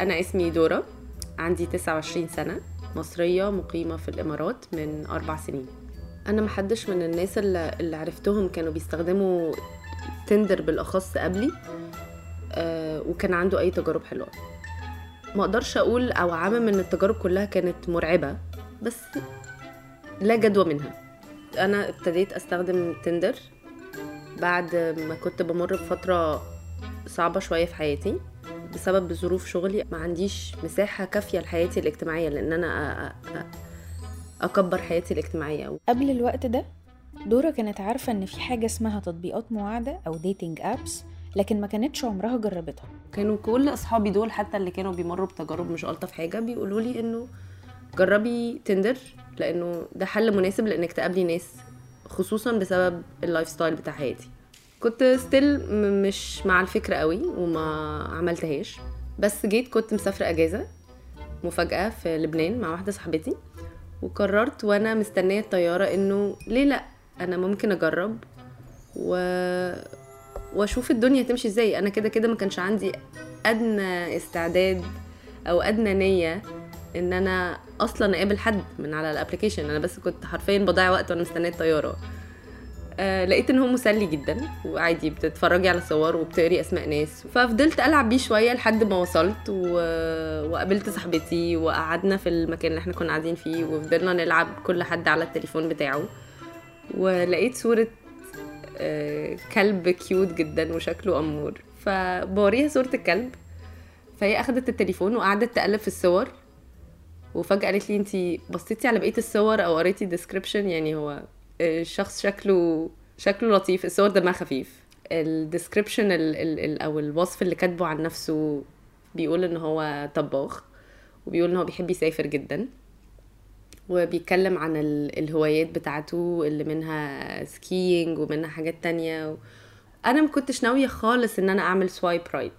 أنا اسمي دورة عندي 29 سنة مصرية مقيمة في الإمارات من أربع سنين. أنا محدش من الناس اللي, اللي عرفتهم كانوا بيستخدموا تندر بالأخص قبلي آه وكان عنده أي تجارب حلوة. ما أقدرش أقول أو عامم إن التجارب كلها كانت مرعبة بس لا جدوى منها. أنا ابتديت أستخدم تندر بعد ما كنت بمر بفترة صعبة شوية في حياتي. بسبب ظروف شغلي ما عنديش مساحة كافية لحياتي الاجتماعية لأن أنا أكبر حياتي الاجتماعية. قبل الوقت ده دورة كانت عارفة إن في حاجة اسمها تطبيقات معادة أو ديتنج أبس لكن ما كانتش عمرها جربتها. كانوا كل أصحابي دول حتى اللي كانوا بيمروا بتجارب مش ألطف حاجة بيقولوا لي إنه جربي تندر لأنه ده حل مناسب لإنك تقابلي ناس خصوصا بسبب ال life style بتاع حياتي. كنت still مش مع الفكرة قوي وما عملتهاش. بس جيت كنت مسافرة أجازة مفاجأة في لبنان مع واحدة صاحبتي وقررت وأنا مستنية الطيارة إنه ليه لأ؟ أنا ممكن أجرب و... وأشوف الدنيا تمشي إزاي. أنا كده كده ما كانش عندي أدنى استعداد أو أدنى نية إن أنا أصلا أقابل حد من على ال application أنا بس كنت حرفيا بضيع وقت وأنا مستنية الطيارة. آه لقيت إن هو مسلي جدا وعادي بتتفرجي على صور وبتقري أسماء ناس. ففضلت ألعب بيه شوية لحد ما وصلت و... وقابلت صاحبتي وقعدنا في المكان اللي إحنا كنا قاعدين فيه وفضلنا نلعب كل حد على التليفون بتاعه. ولقيت صورة آه كلب cute جدا وشكله أمور. فبوريها صورة الكلب. فهي أخدت التليفون وقعدت تقلب في الصور. وفجأة قالت لي أنتي بصيتي على بقية الصور أو قريتي ال description يعني هو الشخص شكله شكله لطيف الصور دمها خفيف. ال description ال ال أو الوصف اللي كاتبه عن نفسه بيقول إن هو طباخ وبيقول إن هو بيحب يسافر جدا. وبيتكلم عن ال الهوايات بتاعته اللي منها skiing ومنها حاجات تانية. أنا ما كنتش ناوية خالص إن أنا أعمل swipe right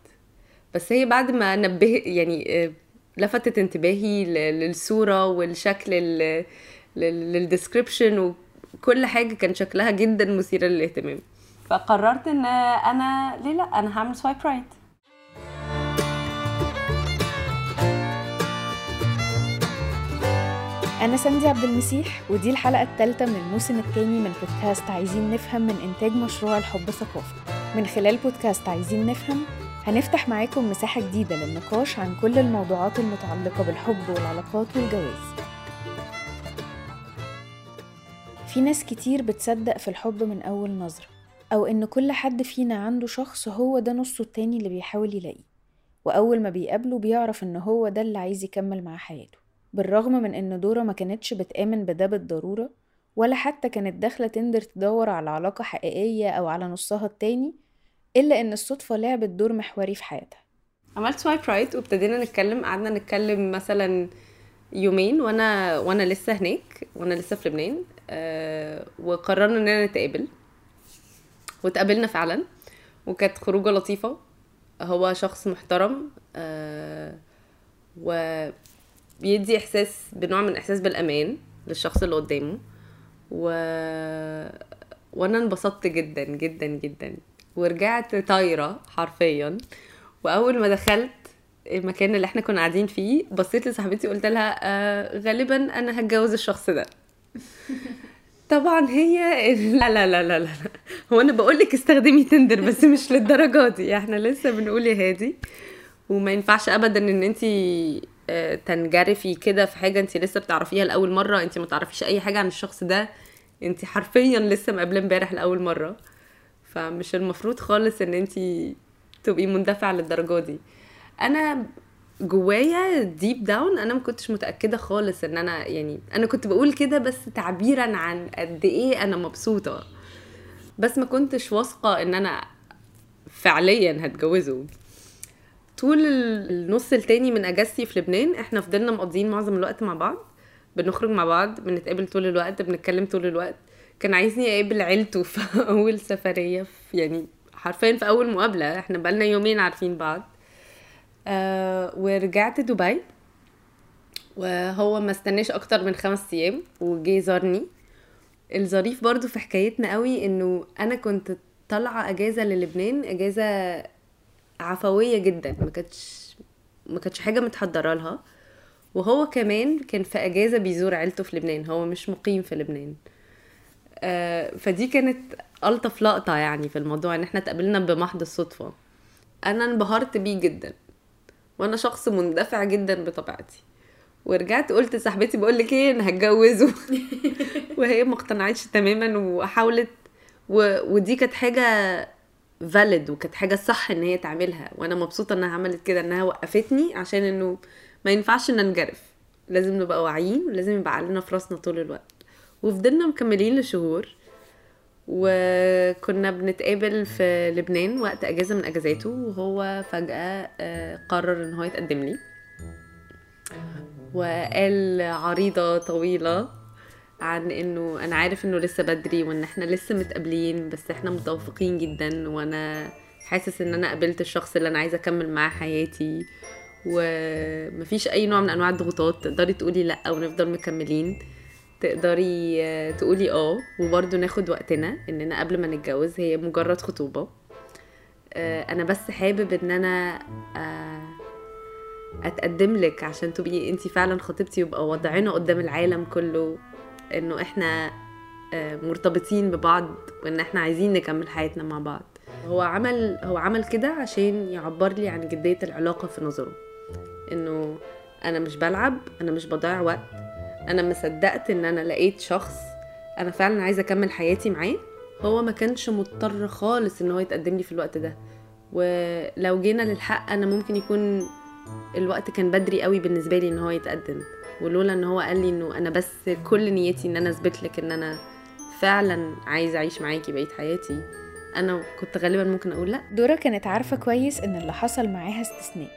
بس هي بعد ما نبه يعني لفتت انتباهي للصورة والشكل لل description وكل حاجة كان شكلها جدا مثيره للاهتمام. فقررت إن أنا ليه لأ؟ أنا هعمل swipe right أنا سندي عبد المسيح ودي الحلقة الثالثة من الموسم الثاني من بودكاست عايزين نفهم من إنتاج مشروع الحب ثقافة. من خلال بودكاست عايزين نفهم هنفتح معاكم مساحة جديدة للنقاش عن كل الموضوعات المتعلقة بالحب والعلاقات والجواز. في ناس كتير بتصدق في الحب من أول نظرة أو إن كل حد فينا عنده شخص هو ده نصه التاني اللي بيحاول يلاقيه وأول ما بيقابله بيعرف إن هو ده اللي عايز يكمل مع حياته بالرغم من إن دورة ما كانتش بتآمن بده بالضرورة ولا حتى كانت داخلة تندر تدور على علاقة حقيقية أو على نصها التاني إلا إن الصدفة لعبت دور محوري في حياتها. عملت swipe right وابتدينا نتكلم قعدنا نتكلم مثلا يومين وأنا وأنا لسه هناك وأنا لسه في لبنان. وقررنا إننا نتقابل. واتقابلنا فعلا. وكانت خروجة لطيفة. هو شخص محترم أه وبيدي إحساس بنوع من إحساس بالأمان للشخص اللي قدامه. و... وأنا انبسطت جدا جدا جدا. ورجعت طايرة حرفيا. وأول ما دخلت المكان اللي إحنا كنا قاعدين فيه بصيت لصاحبتي قلت لها آه غالبا أنا هتجوز الشخص ده. طبعا هي لا لا لا لا لا هو أنا بقول لك استخدمي تندر بس مش للدرجة دي. إحنا لسه بنقول يا هادي. وما ينفعش ابدا إن انت تنجرفي كده في حاجة انت لسه بتعرفيها لأول مرة. انت ما تعرفيش أي حاجة عن الشخص ده. انت حرفيا لسه مقابله امبارح لأول مرة. فمش المفروض خالص إن انت تبقي مندفعة للدرجة دي. أنا جوايا deep down أنا ما كنتش متأكدة خالص إن أنا يعني أنا كنت بقول كده بس تعبيرا عن قد إيه أنا مبسوطة. بس ما كنتش واثقة إن أنا فعليا هتجوزه. طول النص التاني من أجازتي في لبنان إحنا فضلنا مقضيين معظم الوقت مع بعض. بنخرج مع بعض بنتقابل طول الوقت بنتكلم طول الوقت. كان عايزني أقابل عيلته في أول سفرية في يعني حرفيا في أول مقابلة. إحنا بقالنا يومين عارفين بعض. آه ورجعت دبي. وهو ما استناش أكتر من خمس أيام وجي زارني. الظريف برضو في حكايتنا قوي إنه أنا كنت طالعة أجازة للبنان أجازة عفوية جدا ما كانتش ما كانتش حاجة متحضرة لها. وهو كمان كان في أجازة بيزور عيلته في لبنان هو مش مقيم في لبنان. آه، فدي كانت ألطف لقطة يعني في الموضوع إن إحنا اتقابلنا بمحض الصدفة. أنا انبهرت بيه جدا. وأنا شخص مندفع جدا بطبيعتي. ورجعت قلت لصاحبتي بقول لك إيه أنا هتجوزه. وهي ما اقتنعتش تماما وحاولت و... ودي كانت حاجة فاليد وكانت حاجة صح إن هي تعملها. وأنا مبسوطة إنها عملت كده إنها وقفتني عشان إنه ما ينفعش إن ننجرف لازم نبقى واعيين ولازم يبقى عقلنا في راسنا طول الوقت. وفضلنا مكملين لشهور. وكنا بنتقابل في لبنان وقت أجازة من أجازاته وهو فجأة آه، قرر إن هو يتقدم لي. وقال عريضة طويلة عن إنه أنا عارف إنه لسه بدري وإن إحنا لسه متقابلين بس إحنا متوافقين جدا وأنا حاسس إن أنا قابلت الشخص اللي أنا عايزة أكمل معاه حياتي. ومفيش أي نوع من أنواع الضغوطات تقدري تقولي لأ ونفضل مكملين. تقدري آه، تقولي آه وبرضه ناخد وقتنا إننا قبل ما نتجوز هي مجرد خطوبة. آه، أنا بس حابب إن أنا آه، أتقدم لك عشان تبقي انت فعلا خطيبتي يبقى وضعنا قدام العالم كله إنه إحنا مرتبطين ببعض وإن إحنا عايزين نكمل حياتنا مع بعض. هو عمل هو عمل كده عشان يعبر لي عن جدية العلاقة في نظره. إنه أنا مش بلعب أنا مش بضيع وقت أنا ما صدقت إن أنا لقيت شخص أنا فعلا عايزة أكمل حياتي معاه. هو ما كانش مضطر خالص إن هو يتقدم لي في الوقت ده. ولو جينا للحق أنا ممكن يكون الوقت كان بدري قوي بالنسبة لي إن هو يتقدم. ولولا إن هو قال لي إنه أنا بس كل نيتي إن أنا أثبت لك إن أنا فعلا عايزة أعيش معاكي بقية حياتي. أنا كنت غالبا ممكن أقول لأ. دورة كانت عارفة كويس إن اللي حصل معاها استثناء.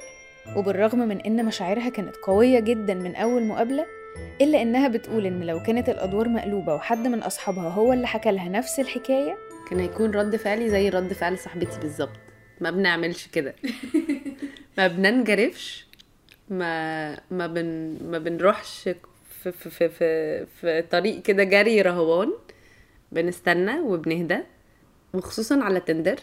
وبالرغم من إن مشاعرها كانت قوية جدا من أول مقابلة إلا إنها بتقول إن لو كانت الأدوار مقلوبة وحد من أصحابها هو اللي حكى لها نفس الحكاية؟ كان هيكون رد فعلي زي رد فعل صاحبتي بالظبط. ما بنعملش كده. ما بننجرفش. ما ما بن ما بنروحش في في في في, في طريق كده جري رهوان. بنستنى وبنهدى. وخصوصا على تندر.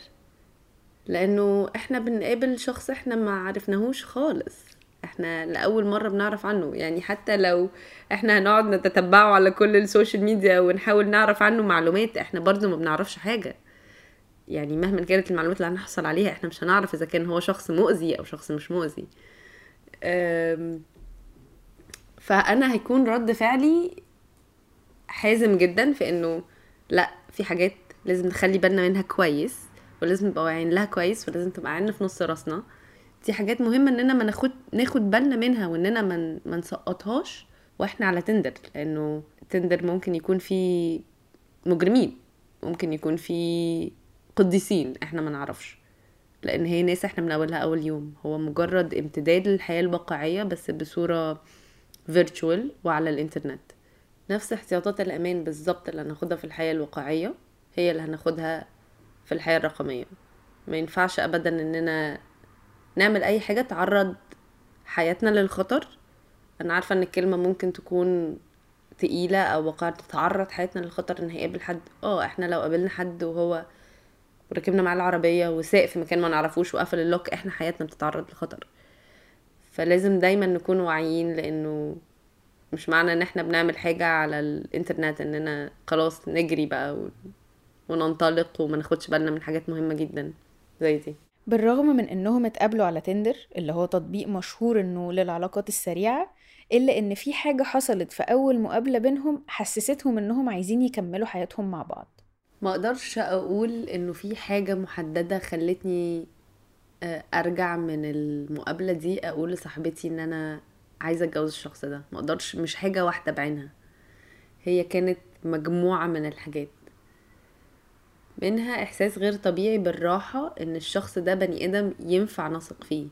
لأنه إحنا بنقابل شخص إحنا ما عرفناهوش خالص. إحنا لأول مرة بنعرف عنه. يعني حتى لو إحنا هنقعد نتتبعه على كل ال social media ونحاول نعرف عنه معلومات إحنا برضو ما بنعرفش حاجة. يعني مهما كانت المعلومات اللي هنحصل عليها إحنا مش هنعرف إذا كان هو شخص مؤذي أو شخص مش مؤذي. فأنا هيكون رد فعلي حازم جدا في إنه لأ في حاجات لازم نخلي بالنا منها كويس ولازم نبقى واعيين لها كويس ولازم تبقى عيننا في نص راسنا. دي حاجات مهمة إننا ما ناخد ناخد بالنا منها وإننا ما من... ما نسقطهاش وإحنا على تندر لأنه تندر ممكن يكون فيه مجرمين ممكن يكون فيه قديسين إحنا ما نعرفش لأن هي ناس إحنا بنقابلها أول يوم. هو مجرد امتداد للحياة الواقعية بس بصورة فيرتشوال وعلى الإنترنت. نفس احتياطات الأمان بالظبط اللي هناخدها في الحياة الواقعية هي اللي هناخدها في الحياة الرقمية. ما ينفعش ابدا إننا نعمل أي حاجة تعرض حياتنا للخطر. أنا عارفة إن الكلمة ممكن تكون تقيلة أو وقعت تتعرض حياتنا للخطر إن هيقابل حد. آه إحنا لو قابلنا حد وهو وركبنا معاه العربية وساق في مكان ما نعرفوش وقفل اللوك إحنا حياتنا بتتعرض لخطر. فلازم دايما نكون واعيين لأنه مش معنى إن إحنا بنعمل حاجة على الإنترنت إننا خلاص نجري بقى. وننطلق وما ناخدش بالنا من حاجات مهمة جدا زي دي. بالرغم من إنهم اتقابلوا على تندر اللي هو تطبيق مشهور إنه للعلاقات السريعة إلا إن في حاجة حصلت في أول مقابلة بينهم حسستهم إنهم عايزين يكملوا حياتهم مع بعض. ما أقدرش أقول إنه في حاجة محددة خلتني آه، أرجع من المقابلة دي أقول لصاحبتي إن أنا عايزة أتجوز الشخص ده. ما أقدرش مش حاجة واحدة بعينها. هي كانت مجموعة من الحاجات. منها إحساس غير طبيعي بالراحة إن الشخص ده بني آدم ينفع نثق فيه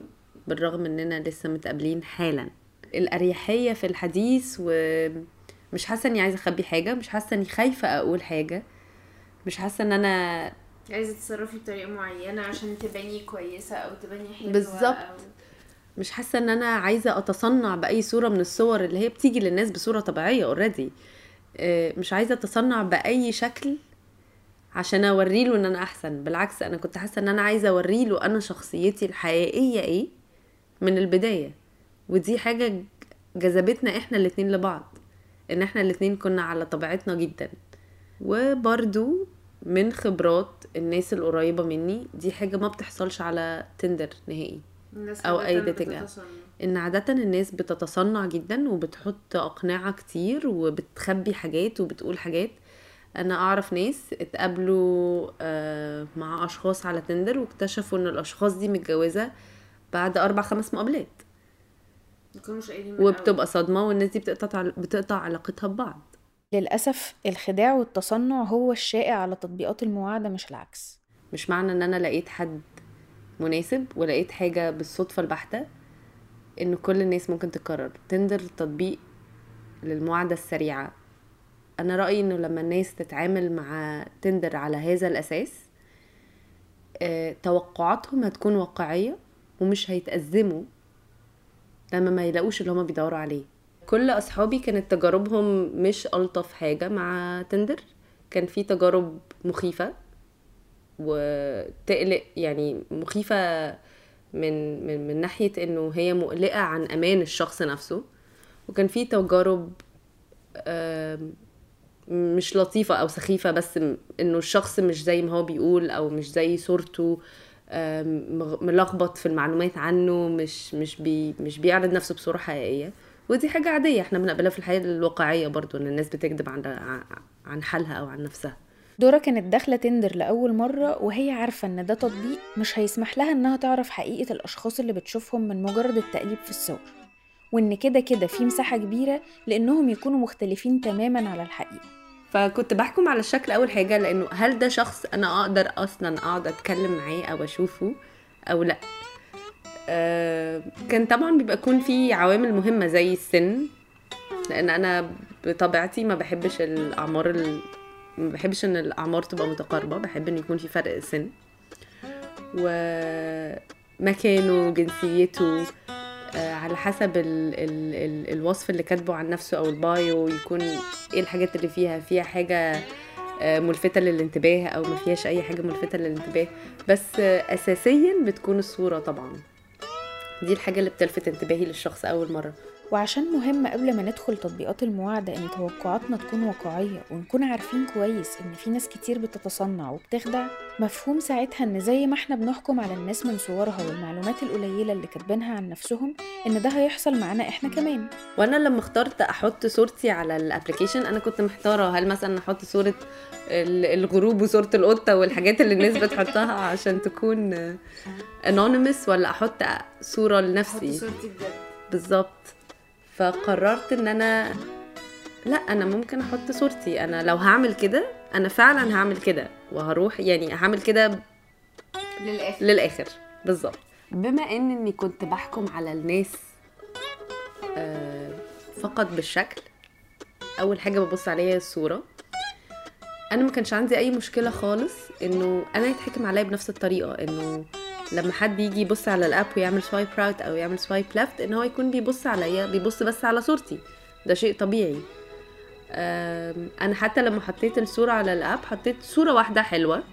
بالرغم إننا لسه متقابلين حالا الأريحية في الحديث ومش حاسة إني عايزة أخبي حاجة مش حاسة إني خايفة أقول حاجة مش حاسة إن أنا عايزة تتصرفي بطريقة معينة عشان تباني كويسة أو تباني حلوة بالظبط. أو... مش حاسة إن أنا عايزة أتصنع بأي صورة من الصور اللي هي بتيجي للناس بصورة طبيعية اوريدي مش عايزة أتصنع بأي شكل عشان اوري له ان أنا احسن بالعكس أنا كنت حاسة ان أنا عايزة اوري له أنا شخصيتي الحقيقية إيه من البداية ودي حاجة جذبتنا إحنا الاتنين لبعض ان إحنا الاتنين كنا على طبيعتنا جدا وبرضو من خبرات الناس القريبة مني دي حاجة ما بتحصلش على تندر نهائي dating app. بتتصنع. إن عادة الناس بتتصنع جدا وبتحط أقنعة كتير وبتخبي حاجات وبتقول حاجات أنا أعرف ناس اتقابلوا آه، مع أشخاص على تندر واكتشفوا إن الأشخاص دي متجوزة بعد أربع خمس مقابلات. وبتبقى صدمة والناس دي بتقطع بتقطع علاقتها ببعض. للأسف الخداع والتصنع هو الشائع على تطبيقات المواعدة مش العكس. مش معنى إن أنا لقيت حد مناسب ولقيت حاجة بالصدفة البحتة إن كل الناس ممكن تكرر تندر تطبيق للمواعدة السريعة. أنا رأيي إنه لما الناس تتعامل مع تندر على هذا الأساس آه، توقعاتهم هتكون واقعية ومش هيتأزموا لما ما يلاقوش اللي هما بيدوروا عليه. كل أصحابي كانت تجاربهم مش ألطف حاجة مع تندر كان في تجارب مخيفة وتقلق يعني مخيفة من من من ناحية إنه هي مقلقة عن أمان الشخص نفسه. وكان في تجارب مش لطيفة أو سخيفة بس إنه الشخص مش زي ما هو بيقول أو مش زي صورته ملخبط في المعلومات عنه مش مش بي مش بيعرض نفسه بصورة حقيقية. ودي حاجة عادية إحنا بنقابلها في الحياة الواقعية برضو إن الناس بتكذب عن عن حالها أو عن نفسها. دورة كانت داخلة تندر لأول مرة وهي عارفة إن ده تطبيق مش هيسمح لها إنها تعرف حقيقة الأشخاص اللي بتشوفهم من مجرد التقليب في الصور وإن كده كده في مساحة كبيرة لإنهم يكونوا مختلفين تماما على الحقيقة. فكنت بحكم على الشكل أول حاجة لأنه هل ده شخص أنا أقدر أصلا أقعد أتكلم معاه أو أشوفه أو لأ؟ آه كان طبعا بيبقى يكون في عوامل مهمة زي السن لأن أنا بطبيعتي ما بحبش الأعمار ال... ما بحبش إن الأعمار تبقى متقاربة بحب إن يكون في فرق سن ومكانه جنسيته على حسب ال ال ال الوصف اللي كاتبه عن نفسه أو البايو يكون إيه الحاجات اللي فيها. فيها حاجة آه، ملفتة للانتباه أو ما فيهاش أي حاجة ملفتة للانتباه. بس آه، اساسيا بتكون الصورة طبعا. دي الحاجة اللي بتلفت انتباهي للشخص أول مرة. وعشان مهم قبل ما ندخل تطبيقات المواعدة إن توقعاتنا تكون واقعية ونكون عارفين كويس إن في ناس كتير بتتصنع وبتخدع مفهوم ساعتها إن زي ما إحنا بنحكم على الناس من صورها والمعلومات القليلة اللي كاتبينها عن نفسهم إن ده هيحصل معانا إحنا كمان. وأنا لما اخترت أحط صورتي على ال application أنا كنت محتارة هل مثلا أحط صورة ال- الغروب وصورة القطة والحاجات اللي الناس بتحطها عشان تكون anonymous ولا أحط صورة حط لنفسي صورتي بجد. بالظبط. فقررت إن أنا لا أنا ممكن أحط صورتي. أنا لو هعمل كده أنا فعلا هعمل كده. وهروح يعني هعمل كده للآخر. للآخر. بالظبط. بما إن إني كنت بحكم على الناس آه، فقط بالشكل أول حاجة ببص عليها هي الصورة. أنا ما كانش عندي أي مشكلة خالص إنه أنا يتحكم عليا بنفس الطريقة إنه لما حد يجي يبص على ال app ويعمل swipe right أو يعمل swipe left إن هو يكون بيبص عليا بيبص بس على صورتي. ده شيء طبيعي. أنا حتى لما حطيت الصورة على الأب حطيت صورة واحدة حلوة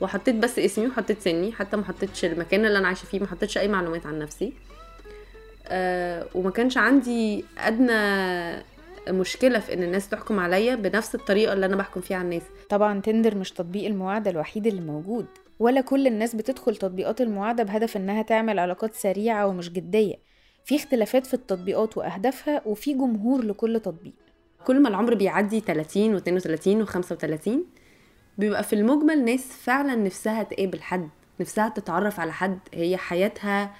وحطيت بس اسمي وحطيت سني حتى ما حطيتش المكان اللي أنا عايشة فيه ما حطيتش أي معلومات عن نفسي. آه وما كانش عندي أدنى مشكلة في إن الناس تحكم عليا بنفس الطريقة اللي أنا بحكم فيها على الناس. طبعا تندر مش تطبيق المواعدة الوحيد اللي موجود. ولا كل الناس بتدخل تطبيقات المواعدة بهدف إنها تعمل علاقات سريعة ومش جدية. في اختلافات في التطبيقات وأهدافها وفي جمهور لكل تطبيق. كل ما العمر بيعدي 30 و32 و35 بيبقى في المجمل ناس فعلا نفسها تقابل حد نفسها تتعرف على حد. هي حياتها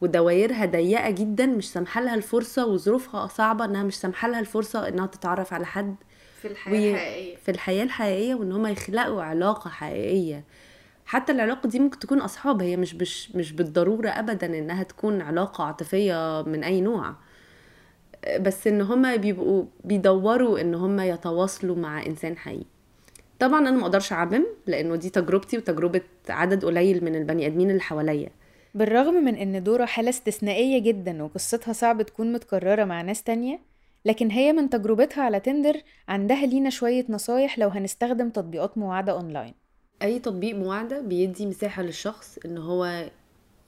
ودوايرها ضيقة جدا مش سامحة لها الفرصة وظروفها صعبة إنها مش سامحة لها الفرصة إنها تتعرف على حد. في الحياة وي- الحقيقية. في الحياة الحقيقية وإن هما يخلقوا علاقة حقيقية. حتى العلاقة دي ممكن تكون أصحاب هي مش مش مش بالضرورة أبدا إنها تكون علاقة عاطفية من أي نوع. بس إن هما بيبقوا بيدوروا إن هما يتواصلوا مع إنسان حقيقي. طبعا أنا ما أقدرش أعمم لأنه دي تجربتي وتجربة عدد قليل من البني آدمين اللي حواليا. بالرغم من إن دورة حالة استثنائية جدا وقصتها صعب تكون متكررة مع ناس تانية لكن هي من تجربتها على تندر عندها لينا شوية نصايح لو هنستخدم تطبيقات مواعدة أونلاين. أي تطبيق مواعدة بيدي مساحة للشخص إن هو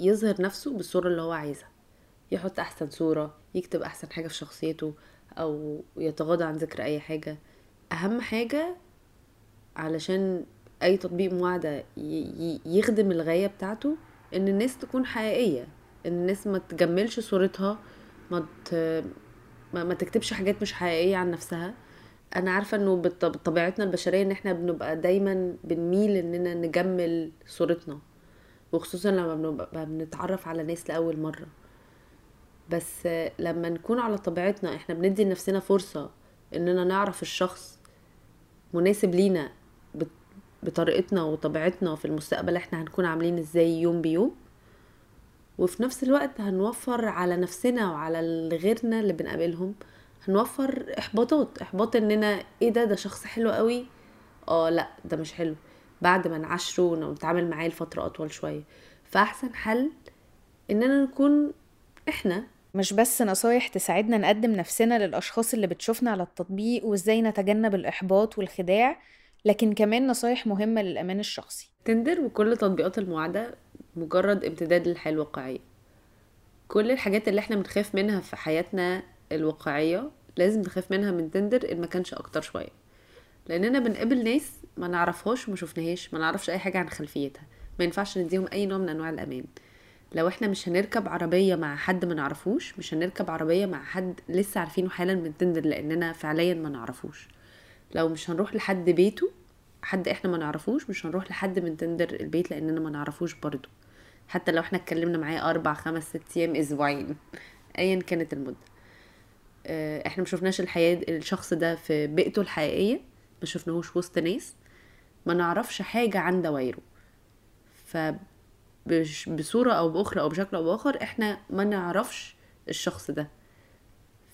يظهر نفسه بالصورة اللي هو عايزها. يحط أحسن صورة يكتب أحسن حاجة في شخصيته أو يتغاضى عن ذكر أي حاجة. أهم حاجة علشان أي تطبيق ي- يخدم الغاية بتاعته إن الناس تكون حقيقية إن الناس ما تجملش صورتها ما ت... ما تكتبش حاجات مش حقيقية عن نفسها. أنا عارفة إنه بط- بطبيعتنا البشرية إن إحنا بنبقى دايما بنميل إننا نجمل صورتنا وخصوصا لما بنبقى بنتعرف على ناس لأول مرة. بس لما نكون على طبيعتنا إحنا بندي لنفسنا فرصة إننا نعرف الشخص مناسب لينا بطريقتنا وطبيعتنا في المستقبل إحنا هنكون عاملين إزاي يوم بيوم. وفي نفس الوقت هنوفر على نفسنا وعلى غيرنا اللي بنقابلهم هنوفر إحباطات إحباط إننا إيه ده؟ ده شخص حلو قوي. آه لأ ده مش حلو. بعد ما نعاشره ونتعامل معاه لفترة أطول شوية. فأحسن حل إننا نكون إحنا. مش بس نصايح تساعدنا نقدم نفسنا للأشخاص اللي بتشوفنا على التطبيق وإزاي نتجنب الإحباط والخداع لكن كمان نصايح مهمة للأمان الشخصي. تندر وكل تطبيقات المعادة مجرد امتداد للحياة الواقعية. كل الحاجات اللي إحنا بنخاف منها في حياتنا الواقعية لازم نخاف منها من تندر إن ما كانش أكتر شوية. لاننا بنقابل ناس ما نعرفهاش وما شفناهاش ما نعرفش أي حاجة عن خلفيتها. ما ينفعش نديهم أي نوع من أنواع الأمان. لو إحنا مش هنركب عربية مع حد ما نعرفوش مش هنركب عربية مع حد لسه عارفينه حالا من تندر لاننا فعليا ما نعرفوش. لو مش هنروح لحد بيته حد إحنا ما نعرفوش مش هنروح لحد من تندر البيت لاننا ما نعرفوش برضو حتى لو إحنا اتكلمنا معاه أربع خمس ست أيام أسبوعين ايا كانت المدة. إحنا ما شفناش الحياة الشخص ده في بيئته الحقيقية ما شفناهوش وسط ناس ما نعرفش حاجة عن دوايره ف بصورة أو بأخرى أو بشكل أو بآخر إحنا ما نعرفش الشخص ده.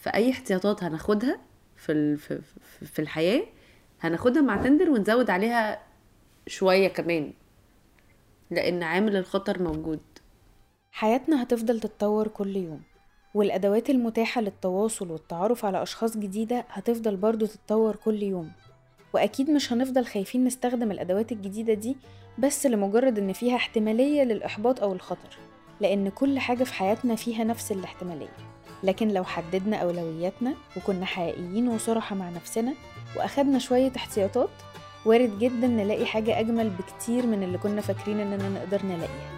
فأي احتياطات هناخدها في في الحياة هناخدها مع تندر ونزود عليها شوية كمان لأن عامل الخطر موجود. حياتنا هتفضل تتطور كل يوم. والأدوات المتاحة للتواصل والتعرف على أشخاص جديدة هتفضل برضو تتطور كل يوم. وأكيد مش هنفضل خايفين نستخدم الأدوات الجديدة دي بس لمجرد إن فيها احتمالية للإحباط أو الخطر لأن كل حاجة في حياتنا فيها نفس الاحتمالية. لكن لو حددنا أولوياتنا وكنا حقيقيين وصراحة مع نفسنا وأخدنا شوية احتياطات وارد جدا نلاقي حاجة أجمل بكتير من اللي كنا فاكرين إننا نقدر نلاقيها.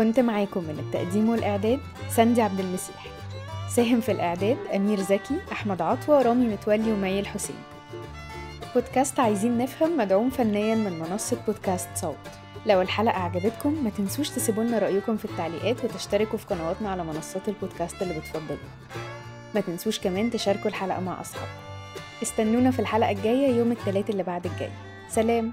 كنت معاكم من التقديم والإعداد ساندي عبد المسيح. ساهم في الإعداد أمير زكي أحمد عطوة رامي متولي ومي الحسين بودكاست عايزين نفهم مدعوم فنيا من منصة بودكاست صوت. لو الحلقة عجبتكم ما تنسوش تسيبولنا رأيكم في التعليقات وتشتركوا في قنواتنا على منصات البودكاست اللي بتفضلوها ما تنسوش كمان تشاركوا الحلقة مع أصحابكم. استنونا في الحلقة الجاية يوم الثلاث اللي بعد الجاي. سلام!